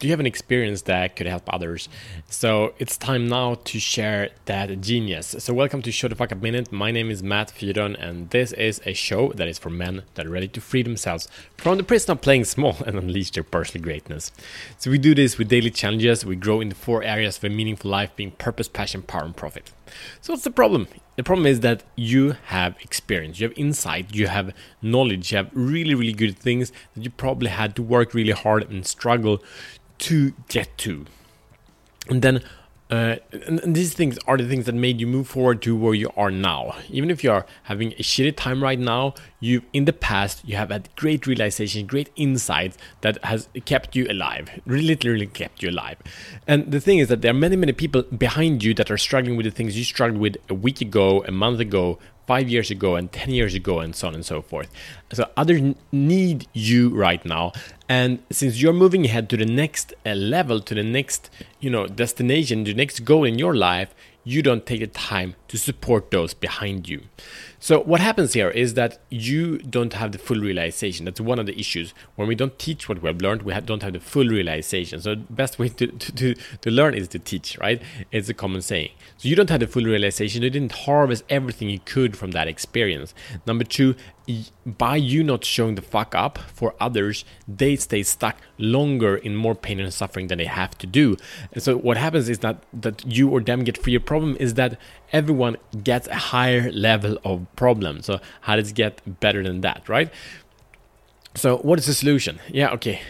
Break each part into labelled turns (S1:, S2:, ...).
S1: do you have an experience that could help others? So it's time now to share that genius. So welcome to Show the Fuck Up Minute. My name is Matt Fyron, and this is a show that is for men that are ready to free themselves from the prison of playing small and unleash their personal greatness. So we do this with daily challenges. We grow in the four areas of a meaningful life being purpose, passion, power, and profit. So what's the problem? The problem is that you have experience, you have insight, you have knowledge, you have really, really good things that you probably had to work really hard and struggle to get to. And then uh, and, these things are the things that made you move forward to where you are now. Even if you are having a shitty time right now, you in the past you have had great realization, great insights that has kept you alive, Really, literally kept you alive. And the thing is that there are many, many people behind you that are struggling with the things you struggled with a week ago, a month ago, five years ago and 10 years ago and so on and so forth. So others need you right now. And since you're moving ahead to the next uh, level to the next you know destination the next goal in your life you don't take the time to support those behind you. So, what happens here is that you don't have the full realization. That's one of the issues. When we don't teach what we have learned, we don't have the full realization. So, the best way to, to, to, learn is to teach, right? It's a common saying. So, you don't have the full realization. You didn't harvest everything you could from that experience. Number two, by you not showing the fuck up for others, they stay stuck longer in more pain and suffering than they have to do. And so what happens is that that you or them get free. A problem is that everyone gets a higher level of problem. So how does it get better than that, right? So what is the solution? Yeah, okay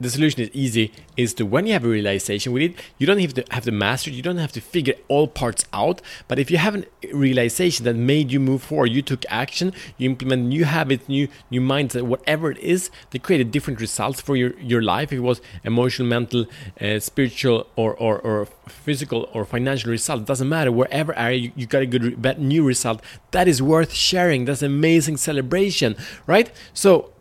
S1: the solution is easy is to when you have a realization with it you don't have to have the master you don't have to figure all parts out but if you have a realization that made you move forward you took action you implement new habits new new mindset whatever it is they created different results for your your life if it was emotional mental uh, spiritual or, or or physical or financial result doesn't matter wherever area you, you got a good new result that is worth sharing that's amazing celebration right? So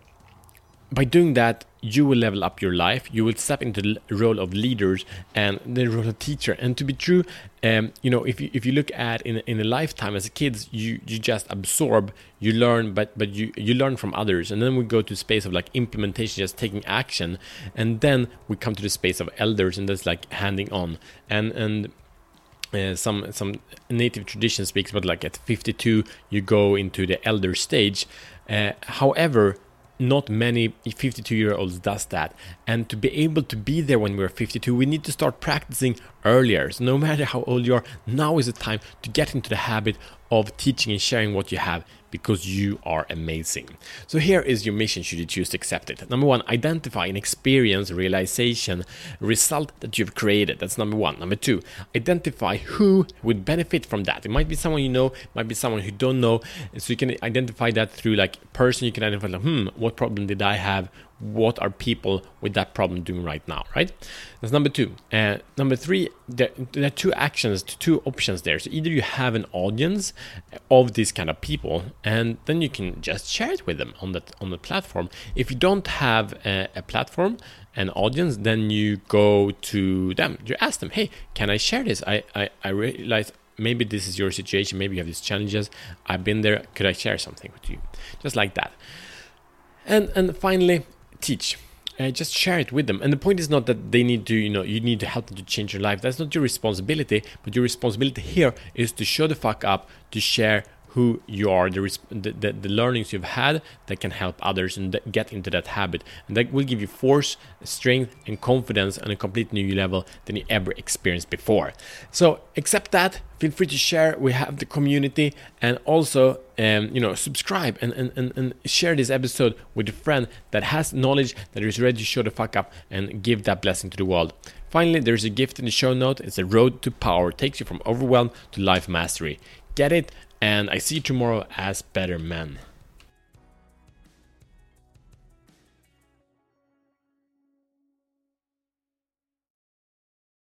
S1: by doing that you will level up your life you will step into the role of leaders and the role of teacher. And to be true um, you know if you if you look at in in a lifetime as a kids you you just absorb you learn but but you you learn from others. And then we go to space of like implementation just taking action. And then we come to the space of elders and that's like handing on. And and uh, some some native tradition speaks about like at 52 you go into the elder stage. Uh, however not many 52 year olds does that. And to be able to be there when we're 52 we need to start practicing earlier. So no matter how old you are now is the time to get into the habit of teaching and sharing what you have because you are amazing. So here is your mission should you choose to accept it. Number one, identify an experience, realization, result that you've created. That's number one. Number two, identify who would benefit from that. It might be someone you know, might be someone who don't know. So you can identify that through like person. You can identify like, hmm, what problem did I have? What are people with that problem doing right now right? That's number two. Uh, number three there, there, are two actions two options there. So either you have an audience of these kind of people and then you can just share it with them on that on the platform. If you don't have a, a platform an audience then you go to them. You ask them hey can i share this? I i, I realize maybe this is your situation. Maybe you have these challenges. I've been there. Could i share something with you? Just like that. And and finally teach. Uh, just share it with them. And the point is not that they need to, you know, you need to help them to change your life. That's not your responsibility. But your responsibility here is to show the fuck up, to share who you are, the, the, the, learnings you've had that can help others and get into that habit. And that will give you force, strength, and confidence on a complete new level than you ever experienced before. So, accept that. Feel free to share. We have the community and also, um, you know, subscribe and, and, and, and share this episode with a friend that has knowledge, that is ready to show the fuck up and give that blessing to the world. Finally, there's a gift in the show note. It's a road to power. It takes you from overwhelm to life mastery. Get it and I see tomorrow as better men.